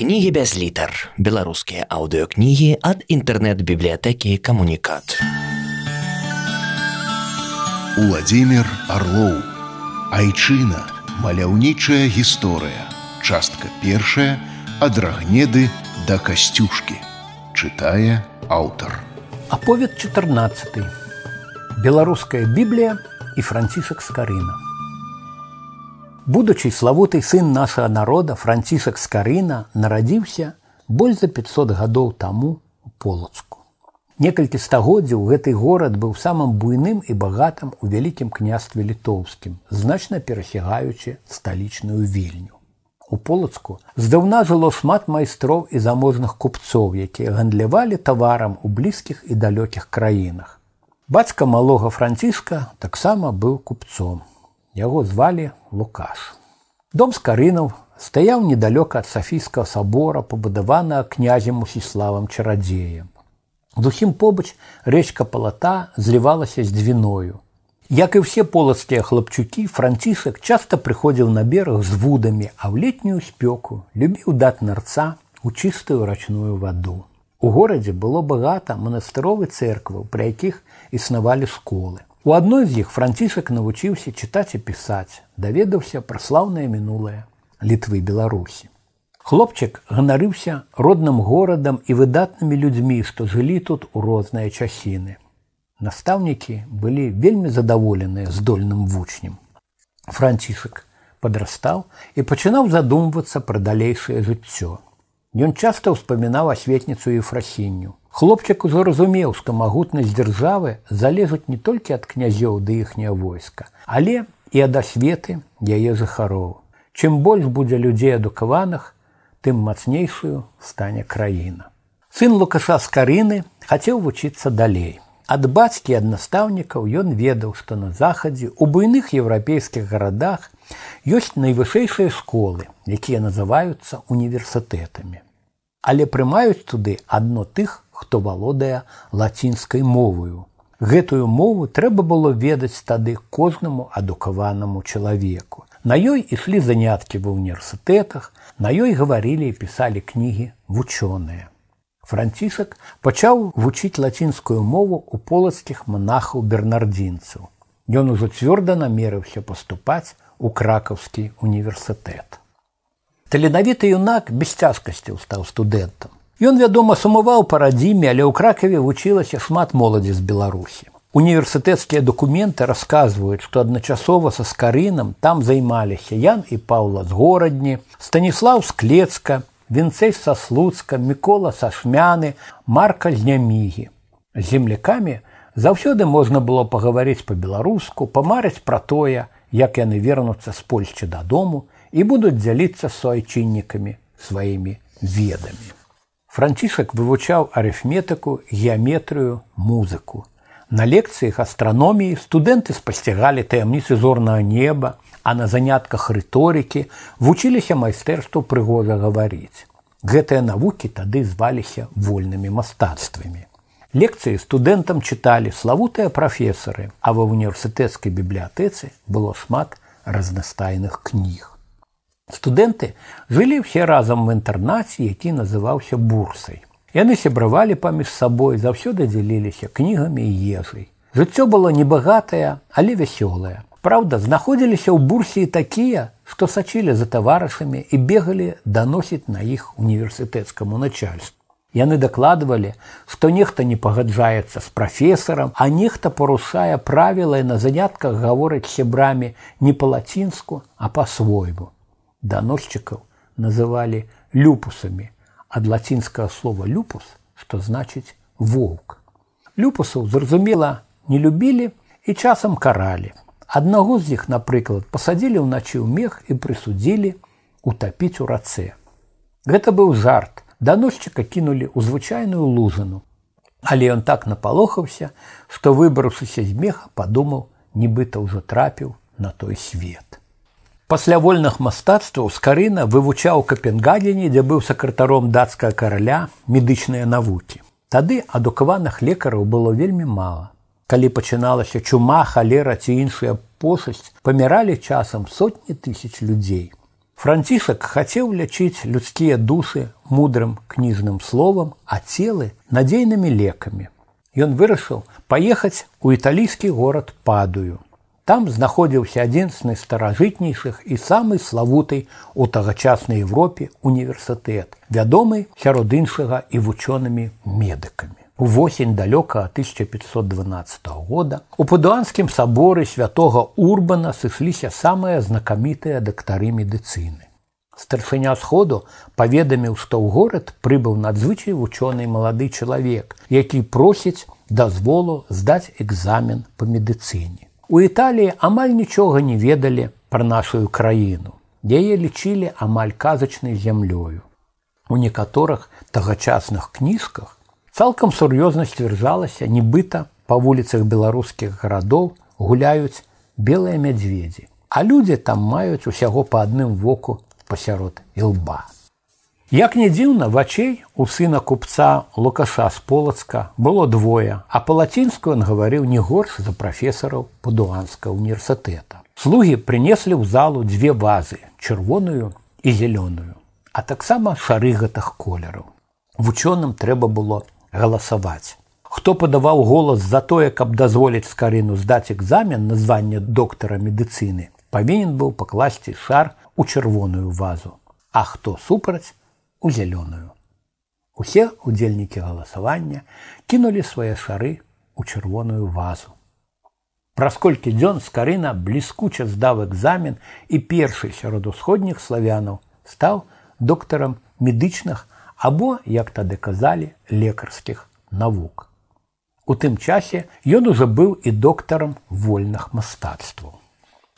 Кнігі без літар. Беларускія аўдыокнігі ад інтэрнэт-бібліятэкі камунікат. Уладзімир Орлоў. Айчына, маляўнічая гісторыя. Частка першая ад рагнеды да касцюшкі. Чытае аўтар. Аповед 14. Беларуская Біблія і францішак Скарына. Будучы славуты сын нашага народа францішак Скарына нарадзіўся больш за 500 гадоў таму у полацку. Некалькі стагоддзяў гэты горад быў самым буйным і багатым у вялікім княстве літоўскім, значна перасягаючы сталічную вільню. У полацку здаўна жыло шмат майстроў і заможных купцоў, якія гандлявалі таварам у блізкіх і далёкіх краінах. Бацька малога францішка таксама быў купцом. Яго звалі Лукаш. Дом з карынаў стаяў недалёка ад сафійскага сабора, пабудавана князем усіславам чарадзеем. Зусім побач рэчка палата злівалася з двіною. Як і ўсе полацкія хлапчукі, францішак часта прыходзіў на бераг з вудамі, а ў летнюю спёку любіў дат нарца у чыстую рачную ваду. У горадзе было багата манастыровы церкваў, пры якіх існавалі школы. У адной з іх францішак навучыўся чытаць і пісаць, даведаўся пра слаўнае мінулае літвы беларусі. Хлопчык ганарыўся родным горадам і выдатнымі людзьмі, што жылі тут у розныя часіны. Настаўнікі былі вельмі задаволеныя здольным вучнем. Францішак падрастаў і пачынаў задумвацца пра далейшае жыццё. Ён часта ўспамінаў асветніцу і фрахінню. Хлопчык ужо разумеў, што магутнасць дзяржавы залежыць не толькі ад князёў ды іхняе войска, але і ад асветы яе жыхароў. Чым больш будзе людзей адукаваных, тым мацнейшую стане краіна. Сын лукаша з карыны хацеў вучыцца далей. Ад бацькі ад настаўнікаў ён ведаў, што на захадзе у буйных еўрапейскіх гарадах ёсць найвышэйшыя школы, якія называюцца універсітэтамі. Але прымаюць туды адно тых, хто валодае лацінскай мовою. Гэтую мову трэба было ведаць тады кожнаму адукаванаму чалавеку. На ёй ішлі заняткі ва універсітэтах, на ёй гаварылі і пісалі кнігі вучоныя. Францішак пачаў вучыць лацінскую мову ў полацкіх манахаў бернардзінцаў. Ён ужо цвёрда намерыўся паступаць у кракаўскі універсітэт. Таленавіты юнак без цяжкасцяў стаў студэнтам. Ён, вядома, сумаваў па радзіме, але ў кракаве вучылася шмат моладзі з Беларусі. Універсітэцкія дакументы расказваюць, што адначасова са скарынам там займаліся Ян і Паўла з горадні, Станіслав з клецка, вінцэй са слуцка, мікола са шмяны, марка з нямігі. З землякамі заўсёды можна было пагаварыць па-беларуску, памарыць пра тое, як яны вернуцца з Польшчы дадому і будуць дзяліцца суайчыннікамі сваімі ведамі. Францішак вывучаў арыфметыку, геаметрыю, музыку. На лекцыях астраноміі студэнты спасцягалі таямніцы зорнага неба, а на занятках рыторыкі вучыліся майстэрству прыгожа гаварыць. Гэтыя навукі тады зваліся вольнымі мастацтвамі. Лекцыі студэнтам чыталі славутыя прафесары, а ва універсітэцкай бібліятэцы было шмат разнастайных кніг. Студэнты жылі ўсе разам в інтэрнаце, які называўся бурсай. Яны сябравалі паміж сабой, заўсёды дзяліліся кнігамі і ежай. Жыццё было небагатае, але вясёлае. Праўда, знаходзіліся ў бурсе і такія, што сачылі за таварышамі і бегалі даносіць на іх універсітэцкаму начальству. Яны дакладвалі, што нехта не пагаджаецца з прафесарам, а нехта парушае правіла і на занятках гаворыць сябрамі не па-лацінску, а па-свойму даносчыкаў называлі люпусамі ад лацінскага слова люпус, што значыць воўк. Люпусаў, зразумела, не любілі і часам каралі. Аднаго з іх, напрыклад, пасадзілі ўначы ў мех і прысудзілі утапіць у рацэ. Гэта быў жарт. Даносчыка кінулі ў звычайную лужыну. Але ён так напалохаўся, што выбраўшыся з меха, падумаў, нібыта ўжо трапіў на той свет. Пасля вольных мастацтваў скарына вывучаў капенгагене, дзе быў сакратаром дацкага караля медычныя навукі. Тады адукаваных лекараў было вельмі мала. Калі пачыналася чума, халера ці іншая пошасць, паміралі часам сотні тысяч людзей. Францішак хацеў лячыць людскія душы мудрым кніжным словам, а целы надзейнымі лекамі. Ён вырашыў паехаць у італійскі горад падаю. Там знаходзіўся адзін з найстаражытнейшых і самы славутай у тагачаснай Европе універсітэт, вядомы сярод іншага і вучонымі медыкамі. Увосень далёка 1512 года у падуанскім саборы святого Урбана сышліся самыя знакамітыя дактары медыцыны. Старшыня сходу паведаміў, што ў горад прыбыў надзвычай вучоны малады чалавек, які просіць дазволу здаць экзамен па медыцыне. У Італіі амаль нічога не ведалі пра нашу краіну. Яе лічылі амаль казачнай зямлёю. У некаторых тагачасных кніжках Цалкам сур'ёзна сцвярджалася, нібыта па вуліцах беларускіх гарадоў гуляюць белыя мядзведзі, а людзі там маюць усяго па адным воку пасярод ілба. Як не дзіўна, вачэй у сына купца лукаша з полацка было двое, а па-лацінску ён гаварыў не горш за прафесараў падуанска універсітэта. Слугі прынеслі ў залу дзве вазы, чырвоную і зялёную, а таксама шары гэтых колераў. Вучоным трэба было галасаваць. Хто падаваў голас за тое, каб дазволіць скарыну здаць экзамен на званне доктара медыцыны, павінен быў пакласці шар у чырвоную вазу, а хто супраць у зялёную. Усе удзельнікі галасавання кінулі свае шары у чырвоную вазу. Праз колькі дзён скарына бліскуча здаў экзамен і першы сярод усходніх славянаў стаў доктарам медычных або, як тады казалі, лекарскіх навук. У тым часе ён ужо быў і доктарам вольных мастацтваў.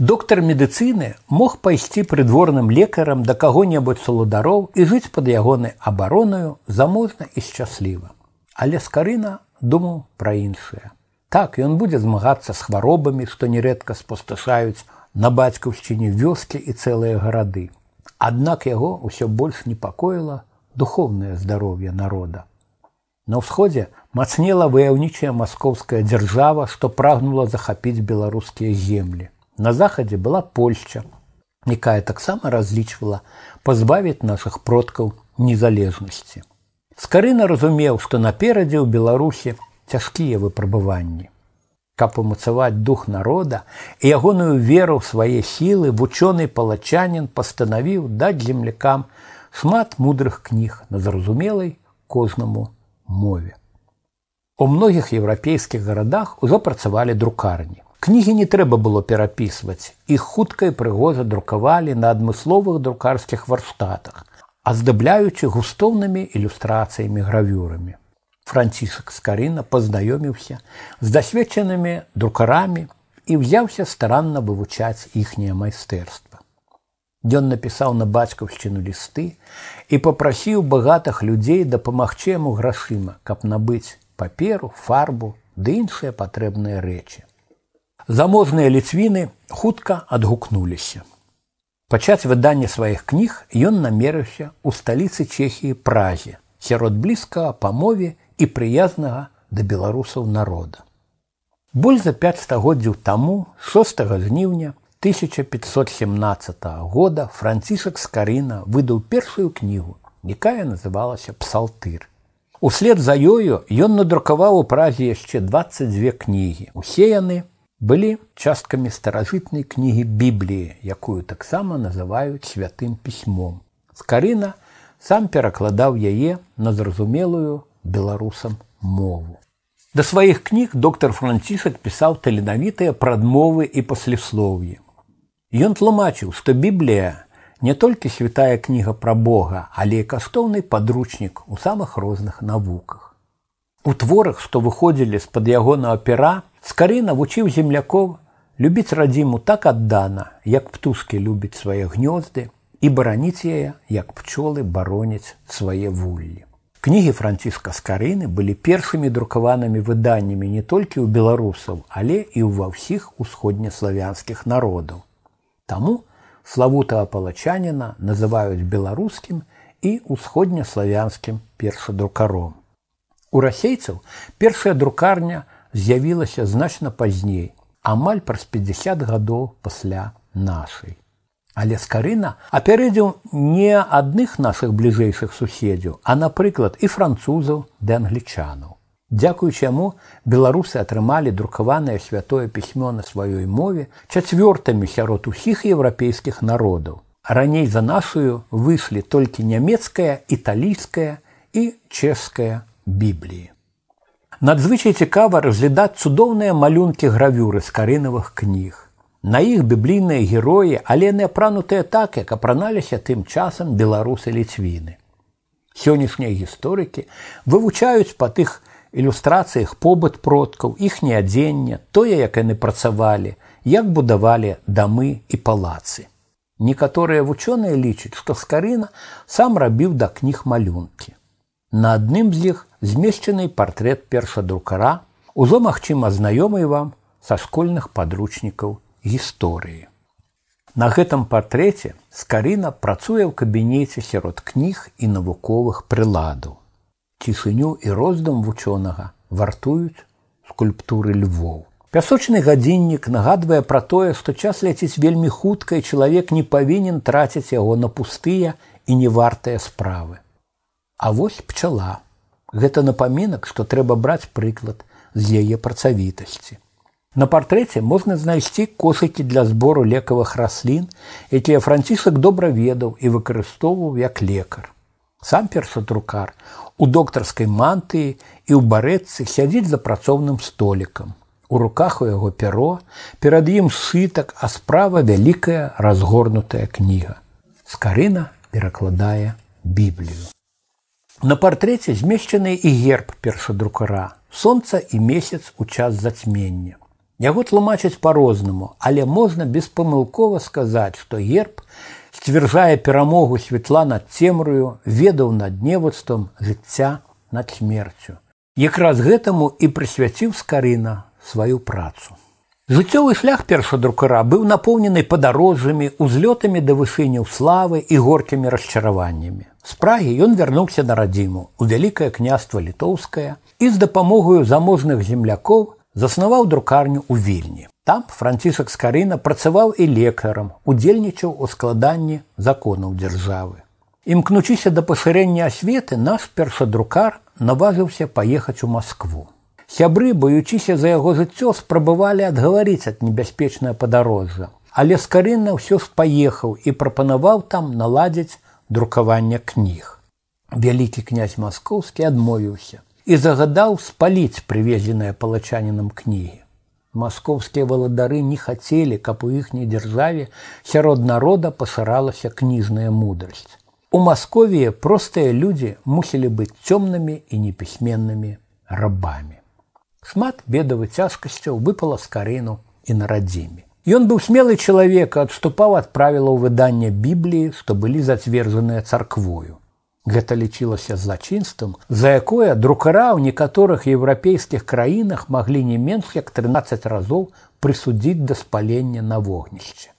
Доктар медыцыны мог пайсці прыдворным лекарам да каго-небудзь салудароў і жыць пад ягонай абаронаю заможна і шчасліва. Але скарына думаў пра іншае. Так ён будзе змагацца з хваробамі, што нерэдка спусташаюць на бацькаўшчыне вёскі і цэлыя гарады. Аднак яго ўсё больш непакоіла духовное здароўе народа. На ўсходзе мацнела ваяўнічая маскоўская дзяржава, што прагнула захапіць беларускія землі. На захадзе была Польшча, якая таксама разлічвала пазбавіць нашых продкаў незалежнасці. Скарына разумеў, што наперадзе ў Беларусі цяжкія выпрабыванні. Каб умацаваць дух народа і ягоную веру ў свае сілы вучоны палачанін пастанавіў даць землякам шмат мудрых кніг на зразумелай кожнаму мове. У многіх еўрапейскіх гарадах ужо працавалі друкарні. Кнігі не трэба было перапісваць, іх хутка і прыгожа друкавалі на адмысловых друкарскіх варштатах, аздабляючы густоўнымі ілюстрацыямі гравюрамі. Францішак скарына пазнаёміўся з дасведчанымі друкарамі і ўзяўся старанна вывучаць іхнія майстэрства. Ён напісаў на бацькаўшчыну лісты і попрасіў багатых людзей дапамагчы яму грашыма, каб набыць паперу, фарбу ды іншыя патрэбныя рэчы. Заможныя ліцвіны хутка адгукнуліся. Пачаць выданне сваіх кніг ён намерыўся ў сталіцы Чехіі празе, сярод блізкага па мове і прыязнага да беларусаў народа. Боль за пяць стагоддзяў таму 6 жніўня 1517 года францішак скарына выдаў першую кнігу, якая называлася псалтыр. Услед за ёю ён надрукаваў у празе яшчэ 22 кнігі. Усе яны былі часткамі старажытнай кнігі бібліі, якую таксама называюць святым пісьмом. Скарына сам перакладаў яе на зразумелую беларусам мову. Да сваіх кніг доктар францішак пісаў таленавітыя прадмовы і паслеслоўі. Ён тлумачыў, што Біблія не толькі святая кніга пра Бога, але і каштоўны падручнік у самых розных навуках. У творах, што выходзілі з-пад ягонага пера, скарэй навучыў землякоў любіць радзіму так аддана, як птушкі любяць свае гнёзды і бараніць яе, як пчолы бароняць свае вуллі. Кнігі франціска скарыны былі першымі друкаванымі выданнямі не толькі ў беларусаў, але і ўва ўсіх усходнеславянскіх народаў. Таму славутага палачаніна называюць беларускім і ўсходнеславянскім першадрукаром. У расейцаў першая друкарня з'явілася значна пазней, амаль праз 50 гадоў пасля нашай. Але скарына апярэдзіў не адных нашых бліжэйшых суседзяў, а напрыклад і французаў ды англічанаў. Дзякуючы яму беларусы атрымалі друкаванае святое пісьмо на сваёй мове чацвёртамі сярод усіх еўрапейскіх народаў. Раней за нашую выйшлі толькі нямецкая, італійская і чэшская бібліі. Надзвычай цікава разглядаць цудоўныя малюнкі гравюры з карынавых кніг. На іх біблійныя героі, але не апранутыя так, як апраналіся тым часам беларусы ліцвіны. Сённяшнія гісторыкі вывучаюць па тых ілюстрацыях побыт продкаў, іхняе адзенне, тое, як яны працавалі, як будавалі дамы і палацы. Некаторыя вучоныя лічаць, што скарына сам рабіў да кніг малюнкі. На адным з іх змешчаны партрэт першадрукара, ужо магчыма знаёмы вам са школьных падручнікаў гісторыі. На гэтым партрэце скарына працуе ў кабінеце сярод кніг і навуковых прыладаў цішыню і роздум вучонага вартуюць скульптуры львоў. Пясочны гадзіннік нагадвае пра тое, што час ляціць вельмі хутка і чалавек не павінен траціць яго на пустыя і невартыя справы. А вось пчала. Гэта напамінак, што трэба браць прыклад з яе працавітасці. На партрэце можна знайсці кошыкі для збору лекавых раслін, якія францішак добра ведаў і выкарыстоўваў як лекар. Сам першадрукар у доктарскай мантыі і ў барэцы сядзіць за працоўным столікам. У руках у яго пяро, перад ім сытак, а справа вялікая разгорнутая кніга. Скарына перакладае біблію. На партрэце змешчаны і герб першадрукара, сонца і месяц у час зацьмення. Яго тлумачаць па-рознаму, але можна беспамылкова сказаць, што герб сцвярджае перамогу святла над цемрую, ведаў над невуцтвам жыцця над смерцю. Якраз гэтаму і прысвяціў скарына сваю працу. Жыццёвы шлях першадрукара быў напоўнены падарожжамі, узлётамі да вышыняў славы і горкімі расчараваннямі. З прагі ён вярнуўся на радзіму у вялікае княства літоўскае і з дапамогаю заможных землякоў заснаваў друкарню ў вільні. Там францішак скарына працаваў і лекарам, удзельнічаў у складанні законаў дзяржавы. Імкнучыся да пашырэння асветы наш першадрукар наважыўся паехаць у Маскву. Сябры, баючыся за яго жыццё, спрабавалі адгаварыць ад небяспечнае падарожжа. Але скарына ўсё ж паехаў і прапанаваў там наладзіць друкаванне кніг. Вялікі князь маскоўскі адмовіўся і загадаў спаліць прывезеныя палачанінам кнігі маскоўскія валадары не хацелі, каб у іхняй дзяржаве сярод народа пашыралася кніжная мудрасць. У Масковіі простыя людзі мусілі быць цёмнымі і непісьменнымі рабамі. Шмат бедавы цяжкасцяў выпала з карыну і на радзіме. Ён быў смелы чалавек, адступаў ад правілаў выдання бібліі, што былі зацверджаныя царквою. Гэта лічылася злачынствам, за якое друкара ў некаторых еўрапейскіх краінах маглі не менш як 13 разоў прысудзіць да спалення на вогнішча.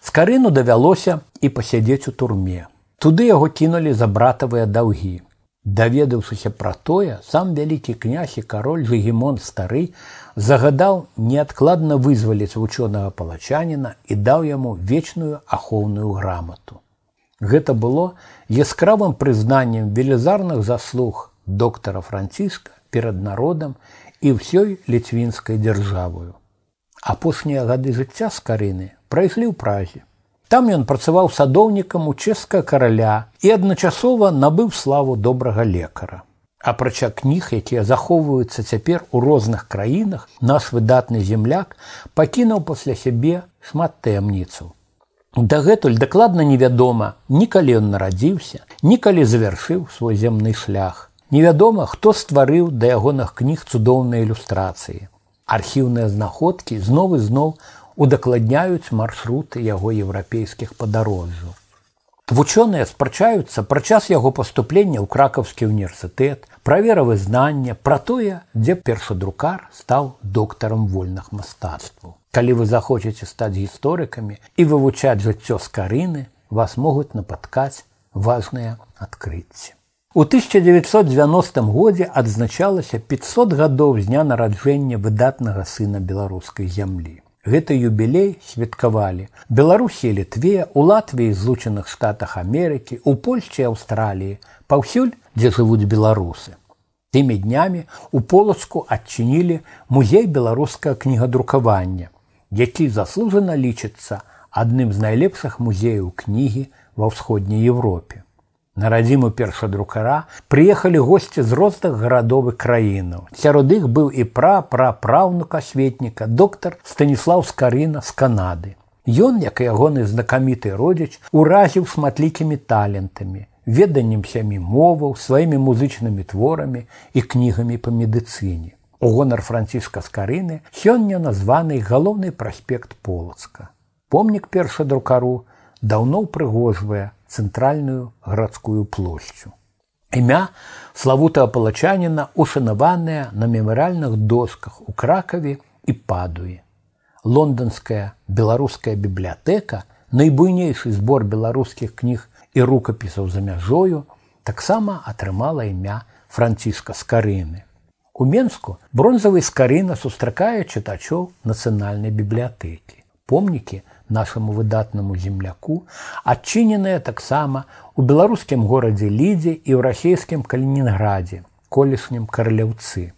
Скарыну давялося і пасядзець у турме. Туды яго кінулі за братавыя даўгі. Даведаўшыся пра тое, сам вялікі князь і кароль Жгемон стары загадаў неадкладна вызваліць вучонага палачаніна і даў яму вечную ахоўную грамату. Гэта было яскравым прызнаннем велізарных заслуг доктара франціска перад народам і ўсёй ліцвінскай дзяржавою. Апошнія гады жыцця з карыны прайшлі ў празе. Там ён працаваў садоўнікам у чэшска караля і адначасова набыў славу добрага лекара. Апрача кніг, якія захоўваюцца цяпер у розных краінах, наш выдатны земляк пакінуў пасля сябе шмат таямніцаў. Дагэтуль дакладна невядома, ні калі ён нарадзіўся, ні калі завяршыў свой земны шлях. Невядома, хто стварыў да ягоных кніг цудоўныя ілюстрацыі. Архіўныя знаходкі зноў і зноў удакладняюць маршруты яго еўрапейскіх падарожжаў. Вучоныя спрачаюцца пра час яго паступлення ў кракаўскі універсітэт, пра веравызнання, пра тое, дзе першадрукар стаў доктарам вольных мастацтваў. Калі вы захочаце стаць гісторыкамі і вывучаць жыццё з карыны, вас могуць напаткаць важныя адкрыцці. У 1990 годзе адзначалася 500 гадоў з дня нараджэння выдатнага сына беларускай зямлі. Гэты юбілей святкавалі Беларусі літве, у Латвіі злучаных штатах Амерыкі, у Польшчы Аўстраліі, паўсюль, дзе жывуць беларусы. Тымі днямі у полацку адчынілі музей беларускага кнігадрукавання, які заслужана лічыцца адным з найлепшых музеяў кнігі ва ўсходняй Еўропе. На радзіму першадрукара прыехалі госці з розных гарадовых краінаў. Сярод іх быў і пра прапраўнука светніка доктар Станіслав Скарына з Канады. Ён, як і ягоны знакаміты родзіч, уразіў шматлікімі талентамі, веданнем сямі моваў, сваімі музычнымі творамі і кнігамі па медыцыне. У гонар францішка Скарыны сёння названы галоўны праспект полацка. Помнік першадрукару даўно ўпрыгожвае цэнтральную гарадскую плошчу. Імя славутага палачаніна ушанаванае на мемарыальных досках у кракаве і падуе. Лондонская беларуская бібліятэка, найбуйнейшы збор беларускіх кніг і рукапісаў за мяжою, таксама атрымала імя францішка скарыны. У Менску бронзавы скарына сустракае чытачоў нацыянальнай бібліятэкі. Помнікі нашаму выдатнаму земляку, адчыненыя таксама у беларускім горадзе лідзе і ў расійскім калінінградзе, колішнім караляўцы.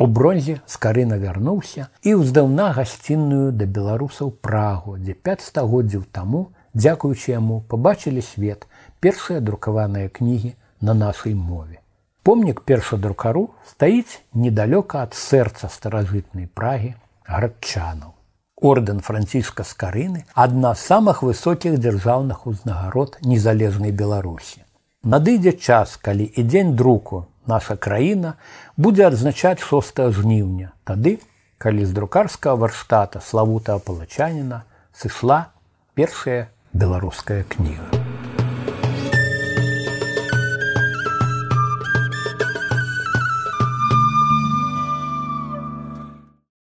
У бронзе скарына вярнуўся і ўздаўна гасцінную да беларусаў прагу, дзе 5 стагоддзяў таму, дзякуючы яму пабачылі свет першыя друкаваныя кнігі на нашай мове. Помнік першадрукару стаіць недалёка ад сэрца старажытнай прагі градчанаў ордэн францішка скарыны адна з самых высокіх дзяржаўных узнагарод незалежнай беларусі надыдзе час калі і дзень друку наша краіна будзе адзначаць 6 жніўня. Тады калі з друкарскага варштата славутага палачаніна сышла першая беларуская кніга